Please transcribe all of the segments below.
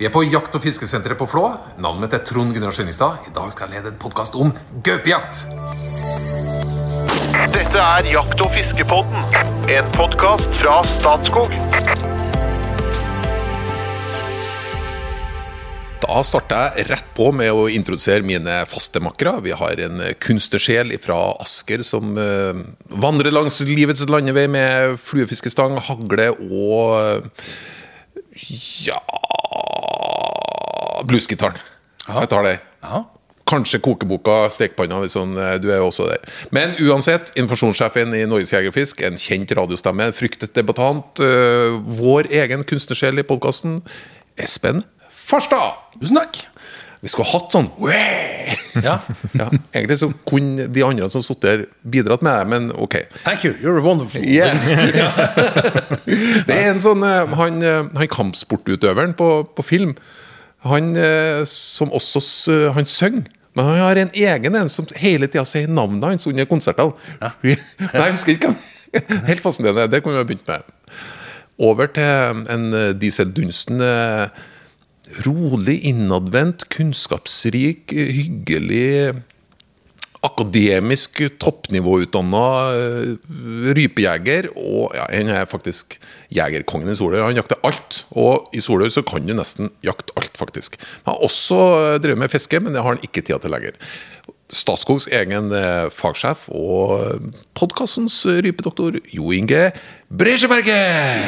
Vi er på jakt- og fiskesenteret på Flå. Navnet mitt er Trond Gunnar Skjønningstad. I dag skal jeg lede en podkast om gaupejakt. Dette er Jakt- og fiskepodden, en podkast fra Statskog. Da starter jeg rett på med å introdusere mine faste makkere. Vi har en kunstnersjel fra Asker som eh, vandrer langs livets landevei med fluefiskestang, hagle og eh, ja bluesgitaren. Jeg tar det. Ja. Kanskje kokeboka, stekepanna, sånn, eh, du er jo også der. Men uansett, informasjonssjefen i Norges Jegerfisk, en kjent radiostemme, fryktet debattant, øh, vår egen kunstnersjel i podkasten, Espen Farstad! Tusen takk. Vi skulle hatt sånn Ja. ja, Egentlig så kunne de andre som satt der, bidratt med det, men ok. Thank you. You're wonderful. Yes. det er en sånn eh, Han, eh, han kampsportutøveren på, på film, han eh, som også Han synger. Men han har en egen en som hele tida sier navnet hans under konsertene. Nei, jeg husker ikke. Helt fascinerende. Det kunne vi ha begynt med. Over til en Dunsten. eh, Rolig, innadvendt, kunnskapsrik, eh, hyggelig akademisk toppnivåutdanna uh, rypejeger. Og ja, han er faktisk jegerkongen i Solør. Han jakter alt. Og i Solør så kan du nesten jakte alt, faktisk. Han har også eh, drevet med fiske, men det har han ikke tida til lenger. Statskogs egen eh, fagsjef og podkastens rypedoktor Jo Inge Bresjeberget!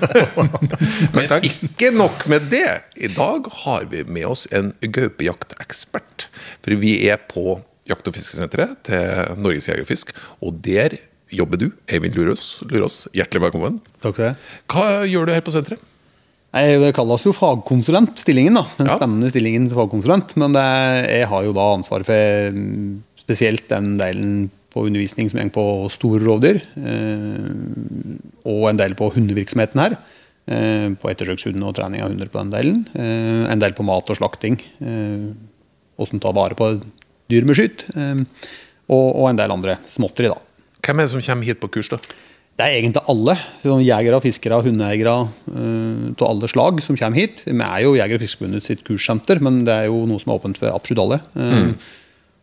Men ikke nok med det. I dag har vi med oss en gaupejaktekspert. For vi er på jakt- og fiskesenteret til Norges Jegerfisk, og der jobber du, Eivind Lurås. Lurås. Hjertelig velkommen. Takk for det. Hva gjør du her på senteret? Nei, Det kalles jo fagkonsulentstillingen. da, Den Ja. spennende stillingen til fagkonsulent. Men det, jeg har jo da ansvar for mm, spesielt den delen på undervisning som går på store rovdyr. Eh, og en del på hundevirksomheten her. Eh, på ettersøkshund og trening av hunder på den delen. Eh, en del på mat og slakting. Eh, Åssen ta vare på dyr med skyt. Og, og en del andre småtteri, da. Hvem er det som kommer hit på kurs, da? Det er egentlig alle. Sånn jegere, fiskere, hundeeiere av alle slag som kommer hit. Vi er jo Jeger- og Fiskerforbundet sitt kurssenter, men det er jo noe som er åpent for absolutt alle. Mm.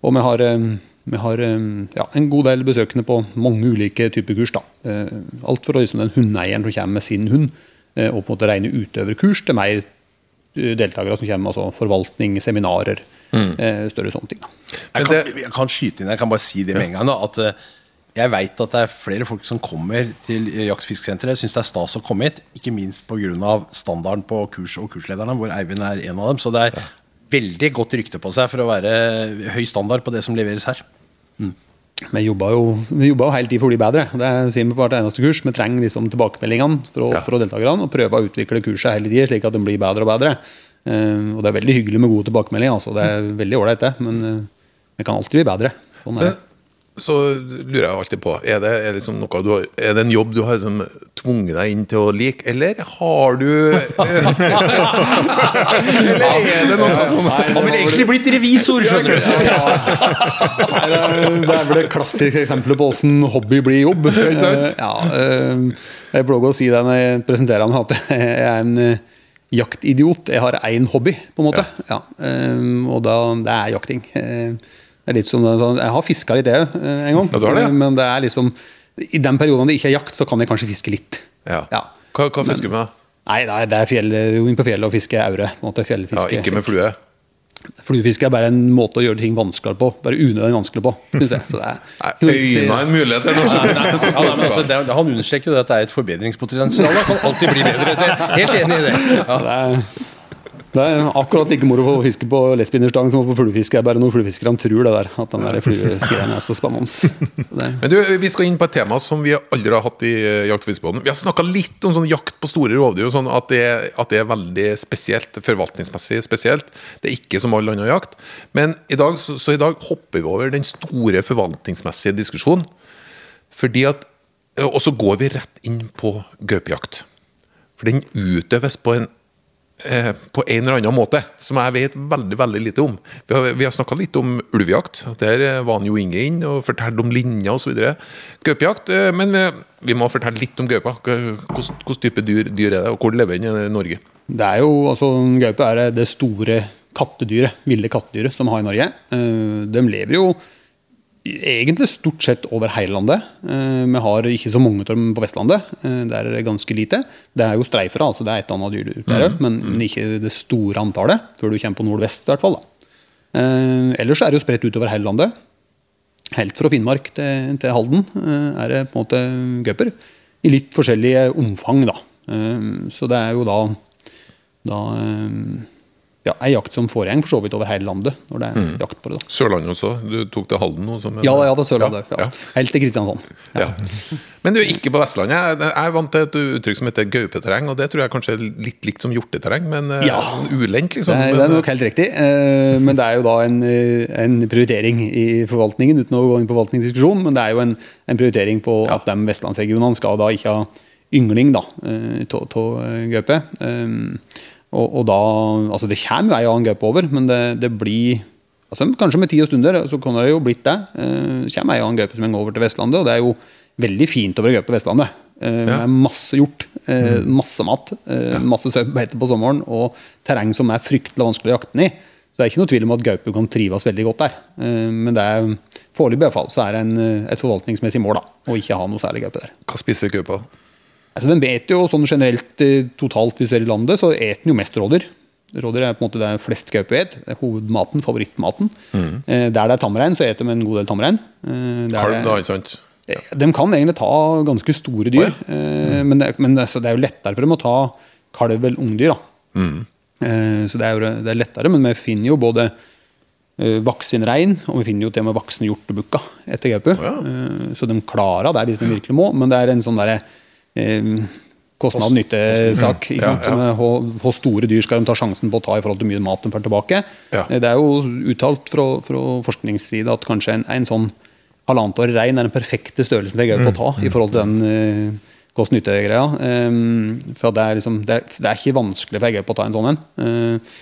Og vi har, eh, vi har eh, ja, en god del besøkende på mange ulike typer kurs. da. Eh, Alt fra liksom den hundeeieren som kommer med sin hund, eh, og på en måte rene utøverkurs, til mer eh, deltakere som kommer med altså forvaltning, seminarer, eh, større sånne ting. da. Jeg kan, jeg kan skyte inn, jeg kan bare si det med en gang. Da, at eh, jeg veit at det er flere folk som kommer til eh, Jaktfisksenteret. Syns det er stas å komme hit. Ikke minst pga. standarden på kurs og kurslederne, hvor Eivind er en av dem. Så det er veldig godt rykte på seg for å være høy standard på det som leveres her. Vi jobber jo, vi jobber jo hele tiden for å bli bedre. Det sier vi på hvert eneste kurs. Vi trenger liksom tilbakemeldingene fra, Ja. fra deltakerne og prøver å utvikle kurset hele tiden, slik at de blir bedre og bedre. Uh, og det er veldig hyggelig med gode tilbakemeldinger. Altså. Det er veldig ålreit, det. Men uh, vi kan alltid bli bedre. Sånn er det. Så lurer jeg alltid på Er det, er liksom noe du har, Er det en jobb du har liksom tvunget deg inn til å like, eller har du Eller er det noe sånn Han ville egentlig blitt revisor, skjønner du. Nei, det, er, det er vel det klassiske eksempelet på åssen hobby blir jobb. Eh, Ja, eh, jeg blogger å si det når jeg presenterer meg, at jeg er en eh, jaktidiot. Jeg har én hobby, på en måte. Ja. Ja, Og da, det er jakting. Eh, Det er litt som, sånn- jeg har fiska litt, jeg, eh, en gang. Ja, det det, ja. Men det er liksom I den perioden det ikke er jakt, så kan jeg kanskje fiske litt. Ja. Ja. Hva, hva fisker du med? Nei, det er, det er fjell, inn på fjellet og fiske aure. ikke med flue? Fluefiske er bare en måte å gjøre ting vanskeligere på. Bare unødvendig vanskelig på. Synes jeg. Så det er, Nei, Øyna en mulighet nei, altså, han understreker jo at det er et forbedringspotensial. Kan alltid bli bedre. Helt enig i det. Ja. det, er, det er akkurat like moro å fiske på lesbinderstang som på fluefiske. Det er bare noen fluefiskerne tror det der, at den der er så spennende. Men du, Vi skal inn på et tema som vi aldri har hatt i eh, Jakt- og fiskebåten. Vi har snakka litt om sånn jakt på store rovdyr, og sånn at, det, at det er veldig spesielt, forvaltningsmessig spesielt. Det er ikke som all annen jakt. Men i dag, så, så i dag hopper vi over den store forvaltningsmessige diskusjonen. Fordi at, Og så går vi rett inn på gaupejakt. For den utøves på en eh, på en eller annen måte, som jeg vet veldig veldig lite om. Vi har, vi har snakka litt om ulvejakt. Der eh, var han jo Inge inn og fortalte om linjer osv. Gaupejakt. eh, Men vi, vi må fortelle litt om gaupa. Hvilken type dyr, dyr er det, og hvor lever den i Norge? Det er jo, altså Gaupe er det store kattedyret, ville kattedyret som vi har i Norge. Eh, De lever jo egentlig stort sett over hele landet. Eh, Vi har ikke så mange av dem på Vestlandet. Det er ganske lite. Det er jo streifere, altså det er et annet dyr der òg, men, men ikke det store antallet. Før du kommer på nordvest, i hvert fall. da. Eh, ellers er det jo spredt utover hele landet. Helt fra Finnmark til, til Halden eh, er det på en måte gauper. I litt forskjellige omfang, da. Eh, Så det er jo da, da eh, ja, ei jakt som foregår for så vidt over hele landet når det er jakt på det. da. Sørlandet også. Du tok til Halden nå? Som en- Ja, ja, det er Sørlandet. Ja, Ja. Helt til Kristiansand. Ja. Men du er ikke på Vestlandet. Jeg er vant til et uttrykk som heter gaupeterreng, og det tror jeg kanskje er litt likt som hjorteterreng, men ja. Sånn ulendt, Det liksom. er, det er nok helt riktig. eh, Men det er jo da en, eh, en prioritering i forvaltningen, uten å gå inn på forvaltningsdiskusjon. Men det er jo en, en prioritering på at de vestlandsregionene skal da ikke ha yngling da, av gaupe. Eh, Og, og da Altså, det kommer jo ei annen gaupe over, men det, det blir altså Kanskje med tid og stunder så kunne det jo blitt det. Eh, kommer ei annen gaupe som går over til Vestlandet, og det er jo veldig fint å være gaupe på Vestlandet. Eh, Ja. Med masse hjort, eh, masse mat, eh, masse sau på sommeren og terreng som er fryktelig vanskelig å jakte i. Så det er ikke noe tvil om at gaupe kan trives veldig godt der. Eh, Men det er foreløpig så er det en, eh, et forvaltningsmessig mål da, å ikke ha noe særlig gaupe der. Hva spiser gaupa? Altså, den vet jo sånn generelt eh, totalt hvis du er i landet, så eter den jo mest rådyr. Rådyr er på en måte det flest gaupe et. Hovedmaten, favorittmaten. Eh, Der det er tamrein, så eter de en god del tamrein. Eh, Kalv, da, ikke sant? De kan egentlig ta ganske store dyr, eh, men, det, men altså, det er jo lettere for dem å ta kalv eller ungdyr. Eh, Så det er jo det er lettere, men vi finner jo både voksen rein, og vi finner jo til og med voksen hjortebukka etter gaupe. ja. Eh, Så de klarer det hvis de virkelig må, men det er en sånn derre kostnad-nytte-sak. Ja, ja. Hvor, store dyr skal de ta sjansen på å ta i forhold til mye mat de får tilbake? Ja. Eh, Det er jo uttalt fra, fra forskningsside at kanskje en, en sånn halvannet år rein er den perfekte størrelsen til gaupe å ta i forhold til den uh, kost-nytte-greia. Um, for det er, liksom, det, er, det er ikke vanskelig for ei på å ta en sånn en. Uh,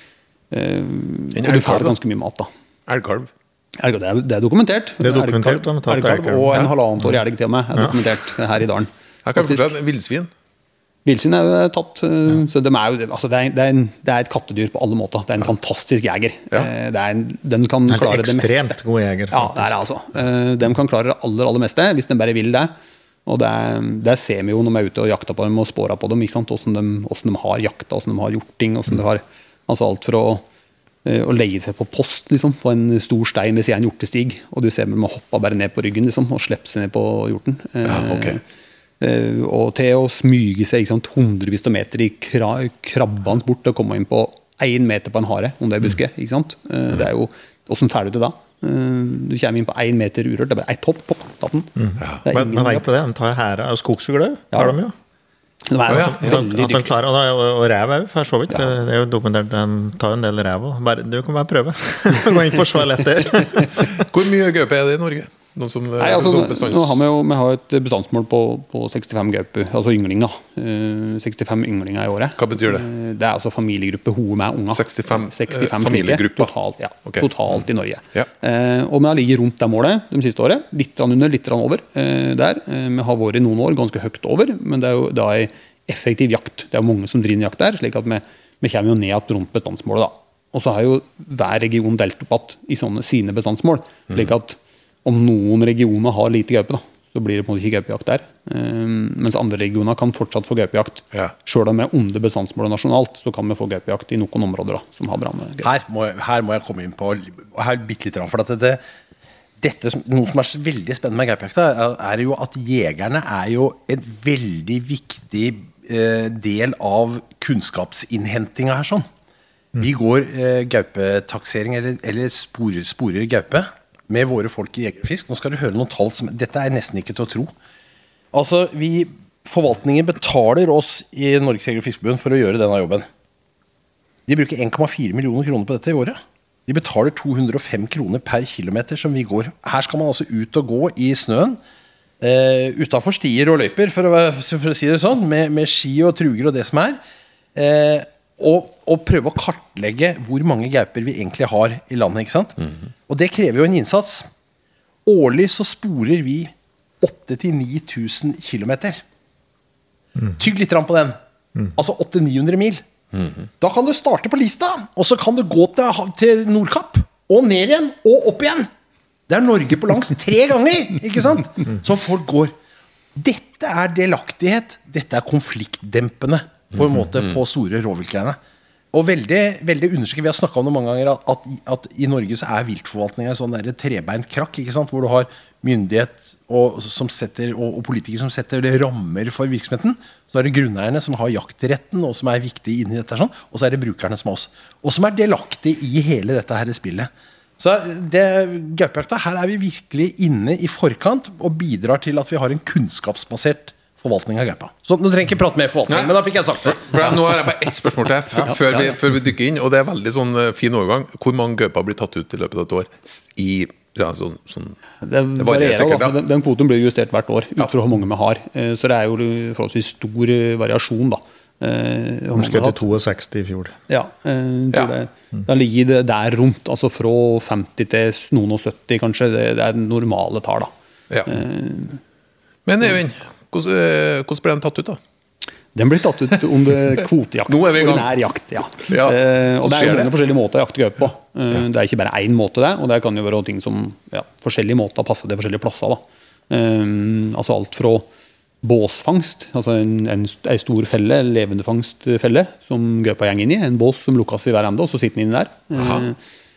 uh, og du får ganske mye mat, da. Elgkalv. Det, er, det er dokumentert. Det er dokumentert, Elgkalv-. Og en halvannet år elg til og med er dokumentert her i dalen. Her kan Faktisk. fortelle Villsvin. Villsvin er jo tatt. eh, Så de er jo, altså det, er, det, er en, det er et kattedyr på alle måter. Det er en fantastisk jeger. Ja. Eh, Det er en, den kan det er klare det meste. ekstremt god jeger. Ja, det er det altså. Eh, De kan klare det aller, aller meste, hvis de bare vil det. Og det, det ser vi jo når vi er ute og jakter på dem og spårer på dem. ikke sant? Hvordan de, hvordan de har jakta, hvordan de har gjort ting. De har, altså alt fra å, eh, å legge seg på post liksom, på en stor stein ved siden av en hjortestig, og du ser dem hoppa bare ned på ryggen liksom, og slippe seg ned på hjorten. Eh, Ja, ok. Eh, og til å smyge seg ikke sant, hundrevis av meter i kra, krabbene bort og komme inn på én meter på en hare under er buske. ikke sant? Eh, det er jo, Åssen får du til da? Eh, du kommer inn på én meter urørt. Det er bare ett hopp, pop, tatt den. Det er Men, men på det, de tar hæra og skogsugler. Ja. Har de jo. De er oh, ja. Veldig dyktige. klarer, og, og, og rev òg, for så vidt. Det er jo dokumentert. De tar en del rev òg. Du kan bare prøve. Gå inn på toaletter. Hvor mye gaupe er det i Norge? Noen som, Nei, altså, nå, bestands- nå har vi jo vi har et bestandsmål på, på 65 gauper, altså ynglinger. Eh, 65 ynglinger i året. Hva betyr det? Eh, Det er altså familiegruppe hoe med unger. 65, 65 eh, familiegrupper. Totalt, ja, okay. totalt i Norge. Ja. Eh, og vi har ligget rundt det målet de siste året. Litt under, litt over eh, der. Eh, vi har vært i noen år ganske høyt over, men det er jo da ei effektiv jakt. Det er jo mange som driver jakt der, slik at vi, vi kommer jo ned igjen rundt bestandsmålet. da. Og så har jo hver region delt opp igjen i sånne sine bestandsmål. slik at om noen regioner har lite gaupe, da, så blir det på en måte ikke gaupejakt der. Eh, mens andre regioner kan fortsatt få gaupejakt. Ja. Sjøl om vi er under bestandsmålet nasjonalt, så kan vi få gaupejakt i noen områder da, som har bra med gaupe. Her må, jeg- her må jeg komme inn på her bitte litt, for at det, dette, Noe som er veldig spennende med gaupejakta, er, er jo at jegerne er jo en veldig viktig eh, del av kunnskapsinnhentinga her. sånn. Vi går eh, gaupetaksering, eller, eller sporer, sporer gaupe, med våre folk i Jegerfisk. Nå skal du høre noen tall som Dette er nesten ikke til å tro. Altså, vi, Forvaltningen betaler oss i Norges Jeger- og Fiskerforbund for å gjøre denne jobben. De bruker 1,4 millioner kroner på dette i året. De betaler 205 kroner per kilometer som vi går. Her skal man altså ut og gå i snøen. Uh, Utafor stier og løyper, for å, for å si det sånn. Med, med ski og truger og det som er. Eh, og, og prøve å kartlegge hvor mange gauper vi egentlig har i landet. ikke sant? Og det krever jo en innsats. Årlig så sporer vi 8000-9000 km. Tygg litt på den. Altså 800-900 mil. Da kan du starte på Lista, og så kan du gå til, til Nordkapp, og ned igjen, og opp igjen. Det er Norge på langs tre ganger, ikke sant? Som folk går. Dette er delaktighet. Dette er konfliktdempende på en måte på store rovviltgreiene. Og veldig, veldig understreket, Vi har snakka om det mange ganger, at, at, at i Norge så er viltforvaltninga en sånn trebeint krakk. ikke sant? Hvor du har myndighet og, setter, og, og politikere som setter det rammer for virksomheten. Så er det grunneierne som har jaktretten, og som er viktige inni dette. sånn, Og så er det brukerne som er oss. Og som er delaktige i hele dette her spillet. Så det, Gaupejakta, her er vi virkelig inne i forkant og bidrar til at vi har en kunnskapsbasert forvaltning av gaupa. Så nå trenger ikke prate mer forvaltning, Nei. men da fikk jeg sagt det. For jeg- Nå har jeg bare ett spørsmål til før, vi, før vi dykker inn. Og det er veldig sånn eh, fin overgang. Hvor mange gauper blir tatt ut i løpet av et år? I ja, sånn, sånn Det varierer varierer, sikkert, da. Den, den kvoten blir justert hvert år ut fra hvor mange vi har. Eh, Så det er jo forholdsvis stor eh, variasjon, da. Eh, vi Skjøt til 62 i fjor. Ja, eh, Ja. Det, da ligger det der rundt. Altså fra 50 til noen og 70, kanskje. Det, det er normale tall, da. ja. Men Eivind, hvordan, eh, hvordan ble den tatt ut, da? Den blir tatt ut under kvotejakt. Nå er vi i gang. Ordinær jakt, ja. Ja, uh, og det er jo mange forskjellige måter å jakte gaupe på. Eh, Det er ikke bare én måte, det. Og det kan jo være ting som ja, forskjellige måter passer til forskjellige plasser. Eh, altså alt fra båsfangst, altså en, en, en stor felle, en levendefangstfelle, som gaupa går inn i. En bås som lukkes i hver ende, og så sitter den inni der. Aha.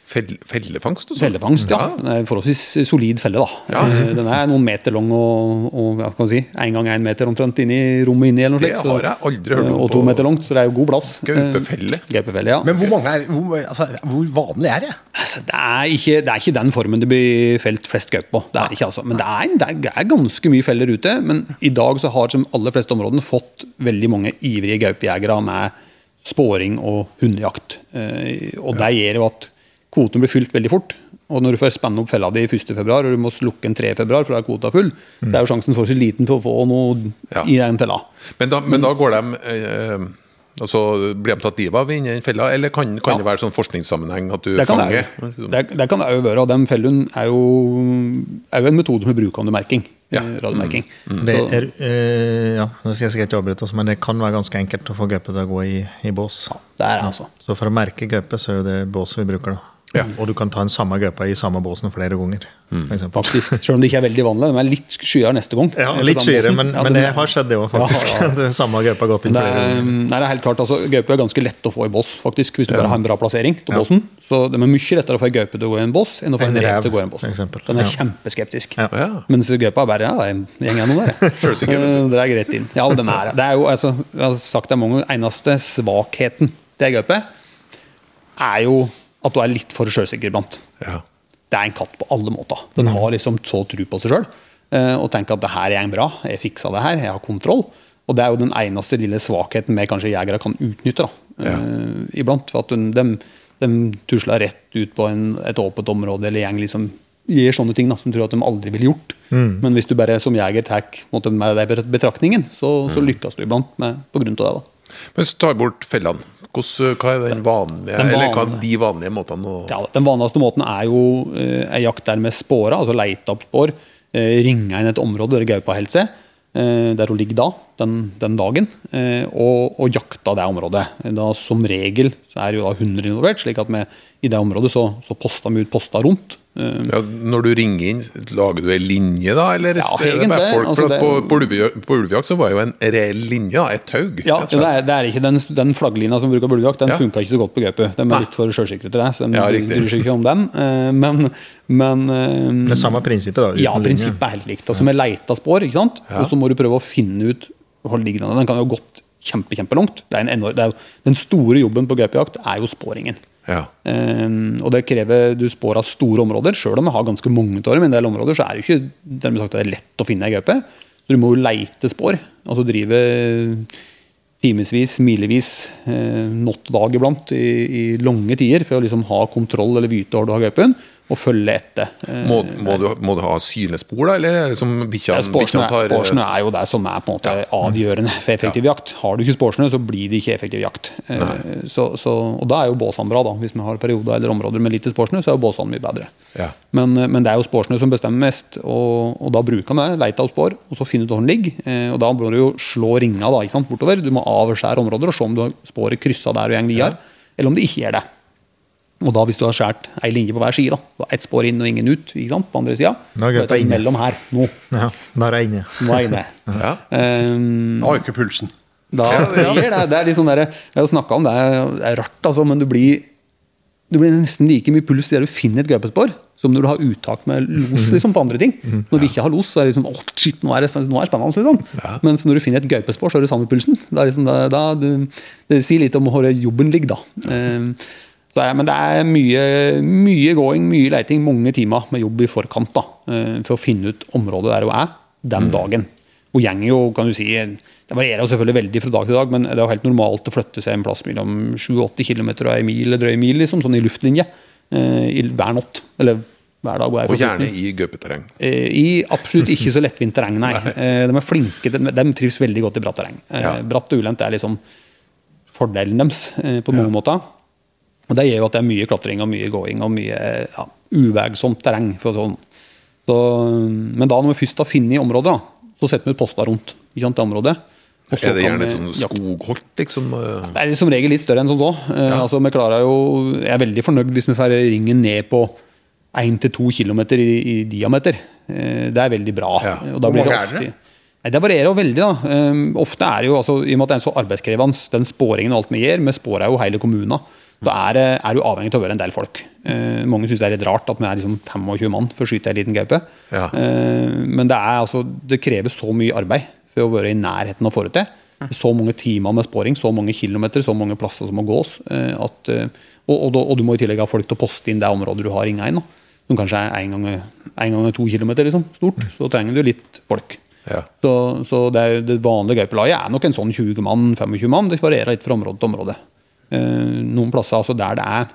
Eh, Fell, fellefangst og sånt. Fellefangst, ja. ja. er forholdsvis solid felle. da. Ja. Eh, Den er noen meter lang og, og hva kan man si, en gang en meter omtrent inni rommet inni. eller noe slikt, Det har jeg aldri hørt om Og to på- meter langt, så det er jo god plass. Gaupefelle. Eh, Gaupefelle, ja. Men hvor mange er hvor, altså, hvor vanlig er det? Altså, det, er ikke, det er ikke den formen det blir felt flest gaupe på. Det er ikke, altså. Men det er, det, er, det er ganske mye feller ute. Men i dag så har som aller fleste områdene fått veldig mange ivrige gaupejegere med sporing og hundejakt. Eh, og det gjør jo at kvoten blir fylt veldig fort. Og når du får spenne opp fella di 1.2, og du må slukke den 3. februar, for da er kvota full, det er jo sjansen forholdsvis liten til å få noe Ja. i den fella. Men da, men da går de eh, altså, Blir de tatt livet av inni den fella, eller kan, kan Ja. det være sånn forskningssammenheng at du Det kan det fanger? jo. Det, det kan det jo være. Og den fellen er jo, er jo en metode som er bruker under merking. Ja. radiomerking. Mm. Mm. Det er, eh, ja, nå skal jeg sikkert ikke avbryte oss, men det kan være ganske enkelt å få gaupe til å gå i, i bås. Det er altså. Så for å merke gaupe, så er jo det båset vi bruker. da. Ja. Og du kan ta den samme gaupa i samme båsen flere ganger. Mm. Faktisk, Selv om det ikke er veldig vanlig. De er litt skyere neste gang. Ja, litt skyere, men, Ja, men det har skjedd, det òg, faktisk. Ja. Det samme gaupa har gått inn Det flere er, ganger. nei, det er helt klart, altså, Gaupe er ganske lett å få i bås, faktisk, hvis du bare har en bra plassering til båsen. Så det er mye lettere å få en gaupe til å gå i en bås enn å få en, En rev til å gå i en bås. eksempel. Den er Ja. kjempeskeptisk. Ja. Ja. Mens gaupa er bare ja, det er en gjeng der. Selvsikker, vet Eh, Det er greit inn. Ja, den er det. Det er jo, altså, jeg har sagt det mange ganger, eneste svakheten til ei gaupe er jo at du er litt for sjølsikker iblant. Ja. Det er en katt på alle måter. Den har liksom så tro på seg sjøl og tenker at det her er en bra, jeg fiksa det her, jeg har kontroll. Og det er jo den eneste lille svakheten vi kanskje jegere kan utnytte. da, eh, iblant. For at de, de, tusler rett ut på en, et åpent område eller gjeng liksom gjør sånne ting da, som tror at de aldri ville gjort. Men hvis du bare som jeger tar med deg betraktningen, så, så lykkes du iblant med, på grunn av det. da. Men du tar bort fellene, hvordan, hva er den vanlige, Den eller hva er de vanlige måtene å Ja, Den vanligste måten er jo eh, ei jakt der med spåra, altså leite opp spår. Eh, ringe inn et område der gaupa holder seg, eh, der hun ligger da, den, den dagen, eh, og, og jakta det området. Da Som regel så er jo da hunder involvert, slik at vi, i det området så, så poster vi ut poster rundt. Eh, ja, Når du ringer inn, lager du ei linje da, eller Ja, er det bare folk? altså det- på, på, ulvejakt, på ulvejakt så var jo en reell linje, et tau. Ja, det er, det er ikke den, den flagglina som bruker ulvejakt den Ja. funka ikke så godt på gaupe. De er Nei. litt for sjølsikre til det, så de Ja, bryr seg ikke om den. Eh, Men, men eh, Det er samme prinsippet, da. uten Ja, linje. prinsippet er helt likt. Altså Med leita spor, ikke sant? Ja. og så må du prøve å finne ut hvor ligger den. Den kan jo ha gått kjempe, kjempelangt. Den store jobben på gaupejakt er jo sporingen. Ja. Um, og det krever du spår av store områder. Sjøl om vi har ganske mange av dem, en del områder, så er det ikke dermed sagt det er lett å finne ei gaupe. Så du må jo leite spor. Altså drive timevis, milevis, eh, natt og dag iblant i, i lange tider for å liksom ha kontroll eller vite hvor du har gaupen. Og følge etter. Må, må, du, må du ha synlige spor, da? Eller er som bikkjene tar sporsnø er jo det som er på en måte avgjørende for effektiv jakt. Har du ikke sporsnø, så blir det ikke effektiv jakt. Eh, Så, så, og da er jo båsene bra, da. Hvis vi har perioder eller områder med lite sporsnø, så er jo båsene mye bedre. Ja. Men, eh, men det er jo sporsnø som bestemmer mest, og, og da bruker vi leite av spor, og så finne ut hvor den ligger. Eh, Og da må du jo slå ringa da, ikke sant, bortover. Du må avskjære områder og se om du har sporet kryssa der og går videre, eller om det ikke gjør det. Og da hvis du har skåret ei linje på hver side, da, ett spor inn og ingen ut, ikke sant, på andre sida, Nå er er det inne. her, nå, Ja, der er jeg inne. nå er jeg inne. Ja. Um, Nå øker pulsen. da blir det, det er litt sånn der, Jeg har snakka om det, det er rart, altså, men du blir, du blir nesten like mye puls der du finner et gaupespor, som når du har uttak med los liksom, på andre ting. Når vi ikke har los, så er det liksom åh, shit, nå er det, nå er det spennende. Liksom. Mens når du finner et gaupespor, så har du samme pulsen. Det, er liksom, da, da, du, det sier litt om hvor jobben ligger, da. Um, så er, men det er mye, mye going, mye leiting, mange timer med jobb i forkant da, eh, for å finne ut området der hun er den dagen. Hun gjenger jo, kan du si, Det varierer jo selvfølgelig veldig fra dag til dag, men det er jo helt normalt å flytte seg en plass mellom 7-80 km og ei mil, eller drøy mil, liksom, sånn i luftlinje, eh, i hver natt. Eller hver dag. Og gjerne i gaupeterreng. Eh, I absolutt ikke så lettvint terreng, nei. De er flinke, de, trives veldig godt i bratt terreng. Ja. Bratt og ulendt er liksom fordelen deres på på ja. måter. Og Det gjør jo at det er mye klatring og mye gåing og mye ja, uvegsomt terreng. For sånn. så, men da når vi først har funnet områder, da, så setter vi ut poster rundt ikke sant, det området. Er det gjerne litt sånn skogholt, liksom? Ja, Det er som regel litt større enn som så. Eh, altså, vi klarer jo, jeg er veldig fornøyd hvis vi får ringen ned på 1-2 km i, i diameter. Eh, det er veldig bra. Ja. Og da Hvor mange er det? Nei, det varierer jo veldig. da. Um, ofte er det jo, altså, I og med at det er så arbeidskrevende, den sporingen og alt vi gjør, vi spårer jo hele kommunen, da er, er du avhengig av å være en del folk. Eh, mange syns det er litt rart at vi er liksom 25 mann for å skyte en liten gaupe. Ja. Eh, men det, er, altså, det krever så mye arbeid for å være i nærheten av å til. Så mange timer med sporing, så mange kilometer, så mange plasser som må gås. eh, at, eh, og, og, og du må i tillegg ha folk til å poste inn det området du har ringa inn. Som kanskje er en gang, en gang to kilometer liksom, stort. Så trenger du litt folk. Ja. Så, så det, det vanlige gaupelaget er nok en sånn 20 mann, 25 mann. Det varierer litt fra område til område. Eh, noen plasser altså der det er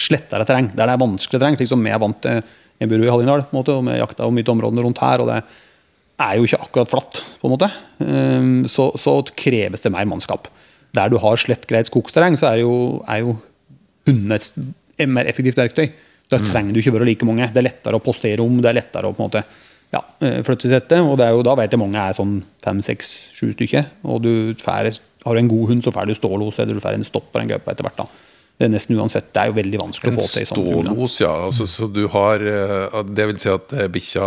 slettere terreng, der det er vanskelig terreng. Liksom vi er vant til Jeg bor i Hallingdal, på en måte, og vi jakter jo mye av områdene rundt her. og det er jo ikke akkurat flatt, på en måte. Eh, Så, så kreves det mer mannskap. Der du har slett greit skogsterreng, så er jo, er jo hundene et mer effektivt verktøy. Da trenger du ikke være like mange. Det er lettere å postere om, det er lettere å på en måte ja, eh, flytte til dette. Og det er jo, da vet jeg mange er sånn fem, seks, sju stykker. Og du fær, har du en god hund, så får du stålos, eller du får en stopper en gaupe etter hvert. da. Det er nesten uansett. Det er jo veldig vanskelig En å få til i sånn stålos, ja. Altså, så du har eh, Det vil si at eh, bikkja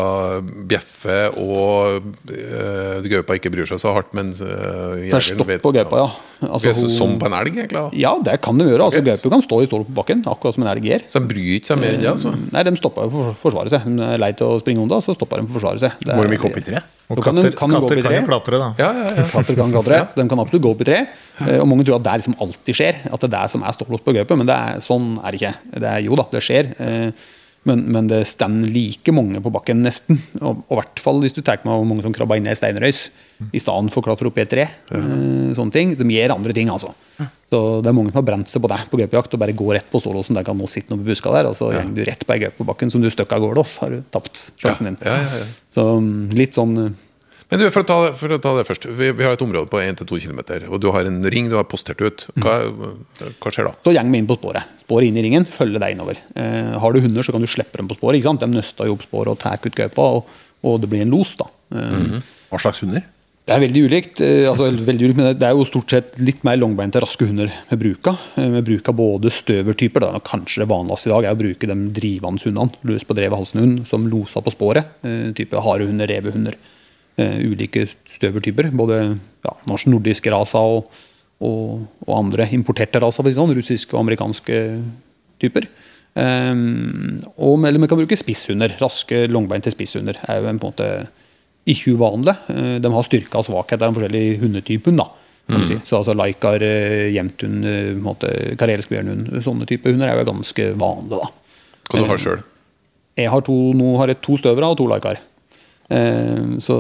bjeffer, og uh, gaupa ikke bryr seg så hardt, men uh, Det er stopp på gaupa, ja. Altså, hun- Som på en elg, egentlig? da. Ja, det kan de gjøre. altså okay. Gaupa kan stå i stål på bakken, akkurat som en elg gjør. Så de bryr ikke seg mer enn det? altså? Nei, de stopper jo for å forsvare seg. De er lei til å springe unna, så stopper de for å forsvare seg. Det Går er- de i kopp i tre? Og den- katter kan katter opp i kan jo klatre, da. Ja, ja, ja. Katter kan klatre, så de kan absolutt gå opp i tre. Eh, Og mange tror at det liksom alltid skjer, at det er det som er stålås på gaupe, men det er, sånn er det ikke. Det er, jo da, det skjer, eh, men, men det står like mange på bakken, nesten. Og i hvert fall hvis du tar med hvor mange som krabber inn i ei steinrøys i stedet for å klatre opp i et tre. eh, Sånne ting, Som gjør andre ting, altså. Så det er mange som har brent seg på deg på gaupejakt og bare går rett på stålåsen. Der kan nå sitte noe på buska der, og så går du rett på ei gaupe på bakken som du støkka av gårde, så har du tapt sjansen din. Ja, ja, ja. Så mm, litt sånn eh, Men du, for å ta, for å ta det først. Vi, vi har et område på 1-2 km, og du har en ring du har postert ut. Hva, hva skjer da? Så går vi inn på sporet. Sporet inn i ringen, følge deg innover. Eh, har du hunder, så kan du slippe dem på sporet. ikke sant? De nøster jo opp sporet og tar ut gaupa, og, og det blir en los. da. Eh, Hva slags hunder? Det er veldig ulikt. eh, altså veldig ulikt, men det- det er jo stort sett litt mer langbeinte, raske hunder vi bruker. Med Vi bruker både støvertyper, da, og kanskje det vanligste i dag er å bruke de drivende hundene, løs på drevet halsen-hund, som loser på sporet. Eh, type harehunder, revehunder. Eh, ulike støvertyper. Både ja, nordiske raser og, og, og andre importerte raser, for å si sånn, russiske og amerikanske typer. Um, og, eller vi kan bruke spisshunder. Raske, langbeinte spisshunder er jo en på en måte ikke uvanlig. Eh, De har styrker og svakheter av de forskjellige hundetypene. da, kan si. Så altså Laikar, jemthund, eh, en måte, karelsk bjørnhund, sånne typer hunder er jo ganske vanlige. da. Hva du har sjøl? Jeg har to, nå har jeg to støvere og to Laikar. Uh, så,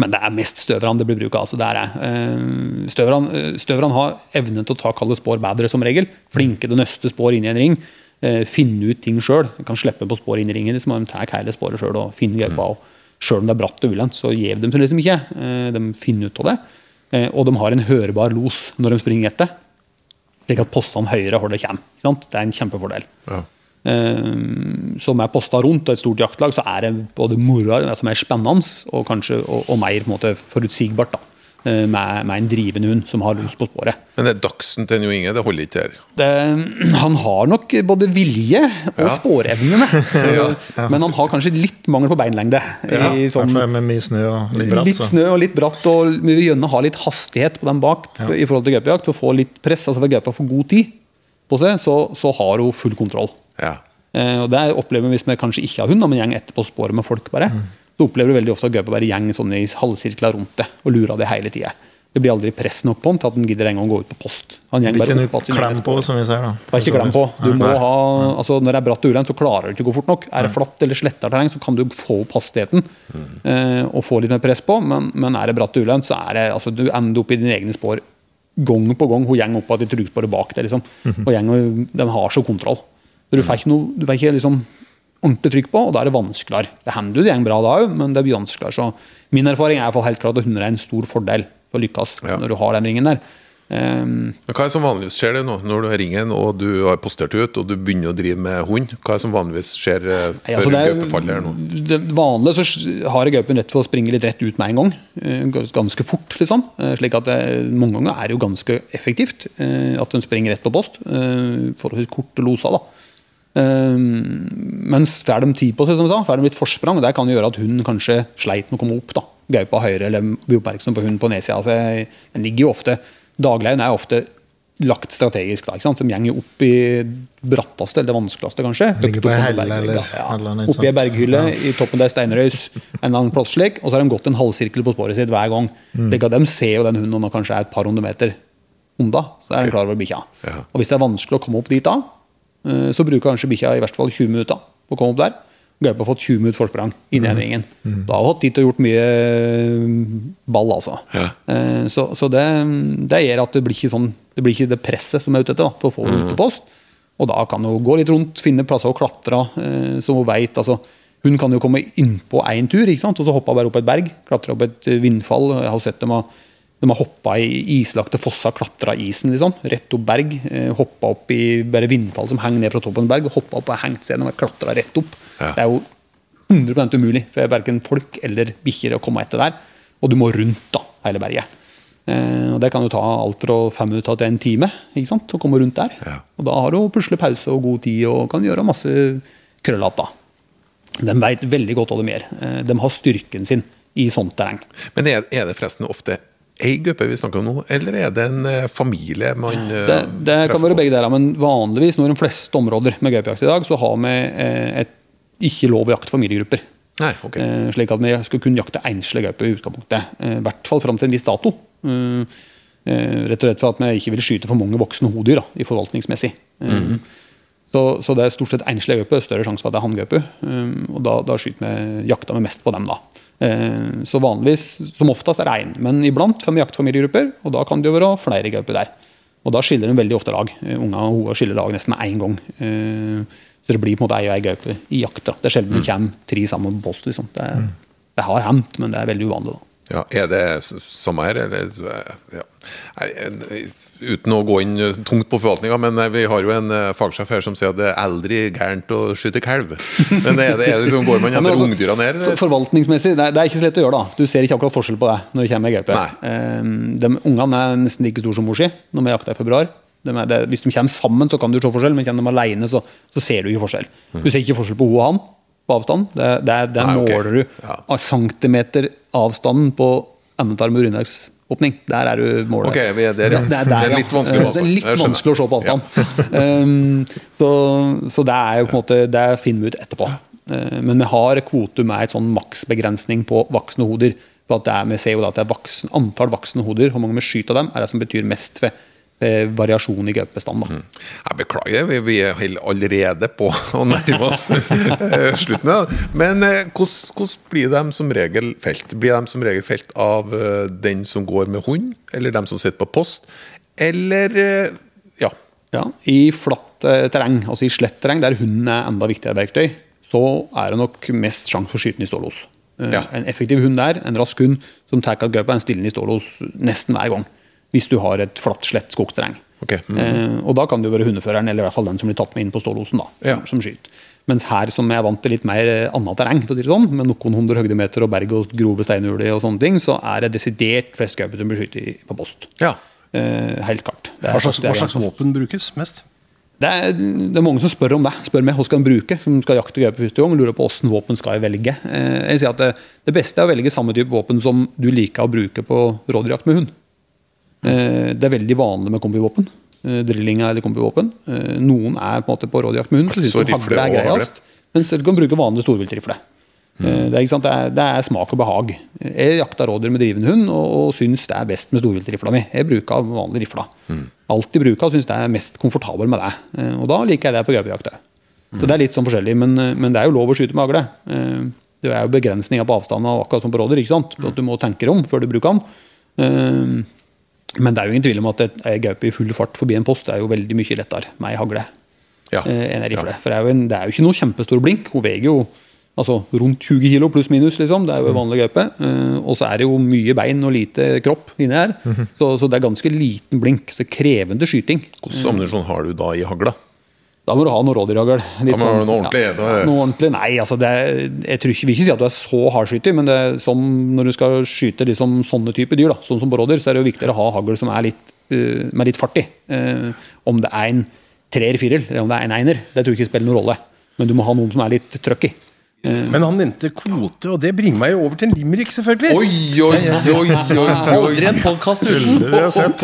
men det er mest støverne det blir bruk av. Altså det er, det. støverne, støvran, har evne til å ta kalde spor bedre som regel. Flinke til å nøste spor inn i en ring. eh, finne ut ting sjøl. Kan slippe på spor inn i ringen. Liksom, de tar hele sporet sjøl og finner gaupa. Sjøl om det er bratt og ulendt, så gjev de seg liksom ikke. Eh, De finner ut av det. Eh, Og de har en hørbar los når de springer etter. Slik at postene høyere hvor det kommer. Det er en kjempefordel. Ja. Eh, som er posta rundt et stort jaktlag, så er det både moro altså mer spennende og kanskje og, og mer på en måte, forutsigbart. da, eh, med, med en drivende hund som har lyst på sporet. Men det er dagsen til Jo Inge, det holder ikke her. Det, han har nok både vilje og Ja. spårevnene, men han har kanskje litt mangel på beinlengde. Ja, i sånn, med mye snø og litt bratt. litt så. snø og litt bratt, og vi vil gjerne ha litt hastighet på den bak i forhold til gaupejakt. For å få litt press, altså for gaupa får god tid på seg, så, så har hun full kontroll. Ja. Eh, og Det opplever vi hvis vi kanskje ikke har hund, men gjeng etterpå sporet med folk. bare. Så opplever du veldig ofte at gaupa bare gjeng sånn i halvsirkler rundt det og lurer det hele tida. Det blir aldri press nok på han til at han gidder en gang å gå ut på post. Han gjeng bare opp at klem på, som vi ser. da. Det er ikke klem på. Du må ha, altså Når det er bratt og ulendt, så klarer du ikke å gå fort nok. Er det flatt eller sletta terreng, så kan du få opp hastigheten eh, og få litt mer press på, men, men er det bratt og ulendt, så er det altså du ender opp i dine egne spor gang på gang. Hun går opp igjen i trugsporet bak deg. Liksom. Og gjenger, de har så kontroll. Du får ikke, noe, du får ikke liksom ordentlig trykk på, og da er det vanskeligere. Det hender jo det går bra da òg, men det blir vanskeligere. Så min erfaring er helt klart at hunder er en stor fordel for å lykkes Ja. når du har den ringen der. Um, Men Hva er det som vanligvis skjer det nå, når du har ringen og du har postert ut og du begynner å drive med hund? Hva er det som vanligvis skjer uh, før altså det er- gaupe faller her nå? Det vanlige så har gaupen rett for å springe litt rett ut med en gang. Uh, Ganske fort, liksom. Uh, Slik at det, mange ganger er det jo ganske effektivt at den springer rett på post. Forholdsvis kort losa, da. Eh, Mens får de tid på seg, som jeg sa, får de litt forsprang, det kan jo gjøre at hunden kanskje sleit med å komme opp. da. Gaupa høyre, eller bli oppmerksom på hunden på nedsida. Altså, den ligger jo ofte Dagleien er ofte lagt strategisk. da, ikke sant? De går opp i bratteste, eller vanskeligste, kanskje. Ligger på helle, eller ja. annet Oppi ei berghylle, berghylle i toppen der steinrøys, en eller annen plass slik, og så har de gått en halvsirkel på sporet sitt hver gang. Mm. De ser jo den hunden når kanskje er et par hundre meter unna, så er de klar over bikkja. Ja. Og hvis det er vanskelig å komme opp dit da, så bruker kanskje bikkja i hvert fall 20 minutter på å komme opp der. Gaupa har fått 20 minutter forsprang i Mm. den ringen. Da har hun hatt tid til å gjort mye eh, ball, altså. Ja. Eh, Så, så det, det gjør at det blir ikke sånn Det blir ikke det presset som er ute etter da, for å få henne ut på post. Og da kan hun gå litt rundt, finne plasser å klatre, eh, så hun vet, altså, Hun kan jo komme innpå én tur, ikke sant? og så hoppe bare opp et berg. Klatre opp et eh, vindfall. Jeg har sett dem ha de har hoppa i islagte fosser, klatra isen, liksom. Rett opp berg. Eh, hoppa opp i bare vindfall som henger ned fra toppen av berg. Hoppa opp og hengt seg gjennom og klatra rett opp. Ja. Det er jo 100 umulig for verken folk eller bikkjer å komme etter der. Og du må rundt da, hele berget. Eh, og Det kan jo ta alt fra fem minutter til en time ikke sant, å komme rundt der. Ja. Og Da har du plutselig pause og god tid og kan gjøre masse krøllete. De vet veldig godt hva de gjør. Eh, De har styrken sin i sånt terreng. Men er, er det forresten ofte ei gruppe vi snakker om nå, eller er det en eh, familie man treffer Det, det kan være begge deler, men vanligvis når de fleste områder med gaupejakt i dag, så har vi eh, et ikke lov å jakte familiegrupper. Nei, ok. Eh, slik at vi skal kunne jakte enslige gaupe i utgangspunktet. Eh, I hvert fall fram til en viss dato. Eh, eh, rett og slett for at vi ikke vil skyte for mange voksne hodyr da, i forvaltningsmessig. Mm -hmm. så, så det er stort sett enslige gaupe. Større sjanse for at det er hanngaupe. Eh, og da, da skyter vi, jakter vi mest på dem, da. Eh, så vanligvis, som oftest, er det én. Men iblant fem jaktfamiliegrupper, og da kan det jo være flere gauper der. Og da skiller de veldig ofte lag. Eh, Unga og hoa skiller lag nesten med én gang. Eh, Så det blir på en måte ei og ei gaupe i jakta. Det er sjelden det kommer tre sammen på post. Liksom. Det, det har hendt, men det er veldig uvanlig. da. Ja, er det samme her, eller ja. Uten å gå inn tungt på forvaltninga, men eh, vi har jo en eh, fagsjef her som sier at det er aldri gærent å skyte kalv. Men er det, er det liksom, går man etter altså, ungdyra ned? for- Forvaltningsmessig, det er, det er ikke så lett å gjøre. da. Du ser ikke akkurat forskjell på det når det kommer gaupe. De Ungene er nesten like store som mor si når vi jakter i februar. De er, det, hvis de kommer sammen, så kan du se forskjell, men kommer de alene, så, så ser du ikke forskjell. Du ser ikke forskjell på hun og han på avstand. Det, det, Nei, måler måler du Ja. av centimeter avstanden på endetarm og urinveiksåpning. Der er du målet. Okay, vi er der, ja. Det, Det er litt vanskelig, altså. Det er litt vanskelig å se på avstand. um, så, så det er jo på en måte Det finner vi ut etterpå. Uh, men vi har kvotum med et sånn maksbegrensning på voksne hoder. For at det er, vi ser jo da at det er voksen, antall voksne hoder, hvor mange vi skyter av dem, er det som betyr mest ved, ved variasjon i gaupebestanden. Mm. Jeg beklager, vi, vi er allerede på å nærme oss eh, slutten. Ja. Men eh, hvordan blir de som regel felt? Blir de som regel felt av eh, den som går med hund, eller dem som sitter på post? Eller eh, ja. Ja, I flatt eh, terreng, altså i slett terreng der hunden er enda viktigere verktøy, så er det nok mest sjanse for skyting i stålos. Eh, Ja. En effektiv hund der, en rask hund som tar gaupa, en stillende i stålos nesten hver gang. Hvis du har et flatt, slett skogsterreng. Okay. mm. Eh, og da kan det jo være hundeføreren, eller i hvert fall den som blir tatt med inn på stålosen, da, Ja. som, som skyter. Mens her som jeg er vant til litt mer eh, annet terreng, for å si det sånn, med noen hundre høydemeter og berg og grove steinhuler og sånne ting, så er det desidert flest gaupe som blir skutt på post. Ja. Eh, helt klart. Det er Hva slags, hva slags våpen brukes mest? det er, det er mange som spør om det. Spør meg hva skal en bruke, som skal jakte gaupe første gang. Lurer på åssen våpen skal jeg velge. Eh, Jeg sier at det, det beste er å velge samme type våpen som du liker å bruke på rådyrjakt med hund. Eh, Det er veldig vanlig med kombivåpen. Drilling er eller kombivåpen. Eh, Noen er på en måte på rådjakt med hund, så syns de hagle er greiest. Mens du kan bruke vanlig storviltrifle. Mm. Det, er? Det, er, det er smak og behag. Jeg jakta rådyr med drivende hund og, og syns det er best med storviltrifla mi. Jeg bruker vanlig rifla. Alltid bruker og syns det er mest komfortabel med det. Eh, Og da liker jeg det på gaupejakt òg. Så det er litt sånn forskjellig, men, men det er jo lov å skyte med hagle. Eh, Det er jo begrensninger på avstanden, akkurat som på rådyr. ikke sant? At du må tenke deg om før du bruker den. Men det er jo ingen tvil om at ei gaupe i full fart forbi en post er jo veldig mye lettere med ei hagle Ja. eh, enn ei rifle. For det er, jo en, det er jo ikke noe kjempestor blink. Hun veier jo altså, rundt 20 kilo pluss minus, liksom. Det er jo en vanlig gaupe. Eh, og så er det jo mye bein og lite kropp inni her. så, så det er ganske liten blink. Så krevende skyting. Hvilken ammunisjon har du da i hagla? Da må du ha noe rådyrhagl. Da må sånn- noe ordentlig, er noe ordentlig. Nei, altså det er, jeg tror ikke, vil ikke si at du er så hardskytter, men det er som når du skal skyte liksom sånne type dyr, da, sånn som på rådyr, så er det jo viktigere å ha hagl som er litt, uh, med litt fart i. Uh, om det er en treer, firer, eller om det er en einer, det tror jeg ikke spiller noen rolle. Men du må ha noen som er litt trøkk i. Men han nevnte kvote, og det bringer meg jo over til en limerick, selvfølgelig. Oi, oi, oi, oi, Aldri en podkast uten. Det har jeg sett.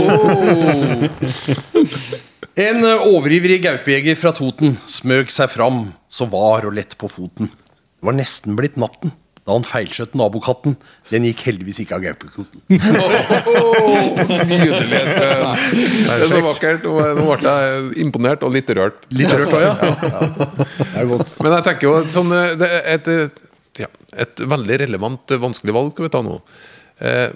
En eh, overivrig gaupejeger fra Toten smøg seg fram, så var og lett på foten. Det var nesten blitt natten da han feilskjøt nabokatten. Den gikk heldigvis ikke av gaupekoten. Nydelig, Espen. Det er så vakkert. Nå ble jeg imponert og litt rørt. Litt rørt òg, ja. Det er godt. Men jeg tenker jo sånn eh, det er et, eh, ja, et veldig relevant, vanskelig valg skal vi ta nå. Eh,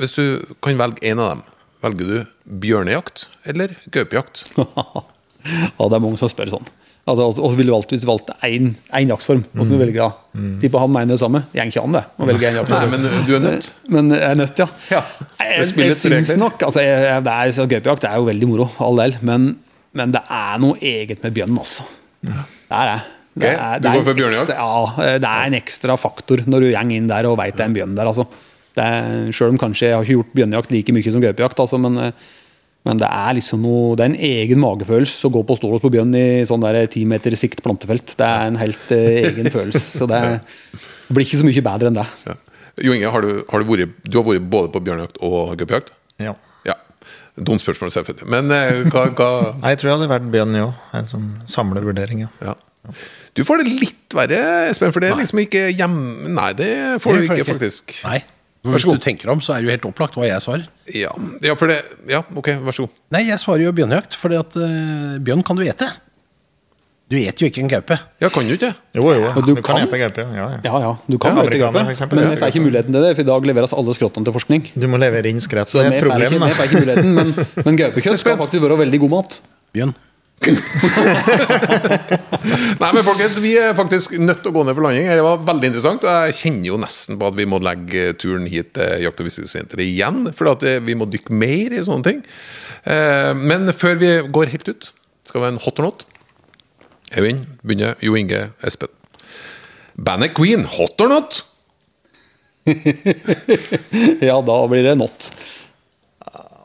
hvis du kan velge én av dem, velger du bjørnejakt eller gaupejakt? Ja, det er mange som spør sånn. Altså, og så ville du alltid valgt én jaktform. Hvordan du velger da. Tipper han mener det samme. Det går ikke an, det. Å velge en Nei, men du er nødt. Men jeg er nødt, ja. Ja. Jeg, Det jeg, syns nok altså, jeg, jeg, det er, Gaupejakt er jo veldig moro, all del. Men, men det er noe eget med bjørn, altså. Det er det. Det er, du det er går for bjørnejakt? Ja, det er en ekstra faktor når du går inn der og veit det er en bjørn der. altså. Det er, selv om kanskje jeg har ikke gjort bjørnejakt like mye som gaupejakt, altså, men, eh, men det er liksom noe, det er en egen magefølelse å gå på stålås på bjørn i sånn der ti meter sikt plantefelt. Det er en helt eh, egen følelse. så det, det blir ikke så mye bedre enn det. Ja. Jo Inge, har du, har du, vært, du har vært både på bjørnejakt og gaupejakt? Ja. Ja. Dumt spørsmål, selvfølgelig. Men eh, hva, hva Nei, Jeg tror jeg hadde vært bjørn, jo. En sånn samlevurdering, ja. ja. Du får det litt verre, Espen, for det er liksom ikke hjemme Nei, det får du Det ikke, faktisk. Nei. Hvis du tenker om, så er det jo helt opplagt hva jeg svarer. Ja, ja, for det Ja, ok, vær så god. Nei, jeg svarer jo bjørnejakt, for at eh, bjørn kan du ete. Du eter jo ikke en gaupe. Ja, kan du ikke? Jo, jo. Ja, du Du, kan ete gaupe. Ja, ja. Ja, ja, du kan Ja, ja, gaupe, men vi jeg får ikke muligheten til det, for i dag leveres alle skrottene til forskning. Du må levere inn skrett, Så Det er et problem, ikke, vi får da. ikke muligheten, men, men gaupekjøtt skal faktisk være veldig god mat. Bjørn. Nei, men folkens, vi er faktisk nødt til å gå ned for landing. Det var veldig interessant. og Jeg kjenner jo nesten på at vi må legge turen hit til Jakt- og fiskesenteret igjen. For at eh, vi må dykke mer i sånne ting. Eh, Men før vi går helt ut, skal vi ha en hot or not. Øyvind begynner. Jo Inge Espen. Bandet Queen, hot or not? Ja, da blir det not.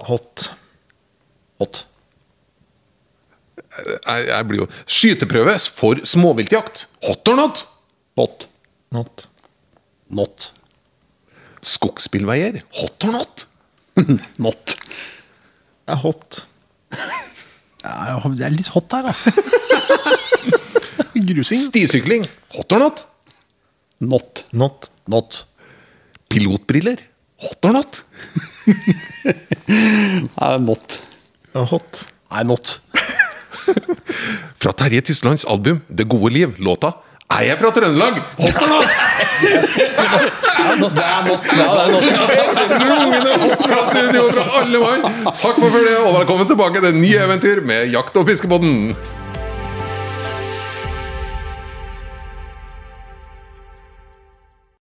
Hot. Jeg, jeg blir jo Skyteprøve for småviltjakt. Hot or not? Hot. Not. Not. Skogsbilveier. Hot or not? Not. Ja, hot. Ja, det er litt hot her, altså. Grusing. Stisykling. Hot or not? Not. Not. Not. Pilotbriller. Hot or not? Nei, not. Hot. Nei, not. Fra Terje Tyslands album 'Det gode liv', låta 'Er jeg fra Trøndelag?' Hot or not? Det er not. Ja, det not. Rungende hopp fra studio fra alle mann. Takk for følget, og velkommen tilbake til nye eventyr med Jakt- og fiskebåten.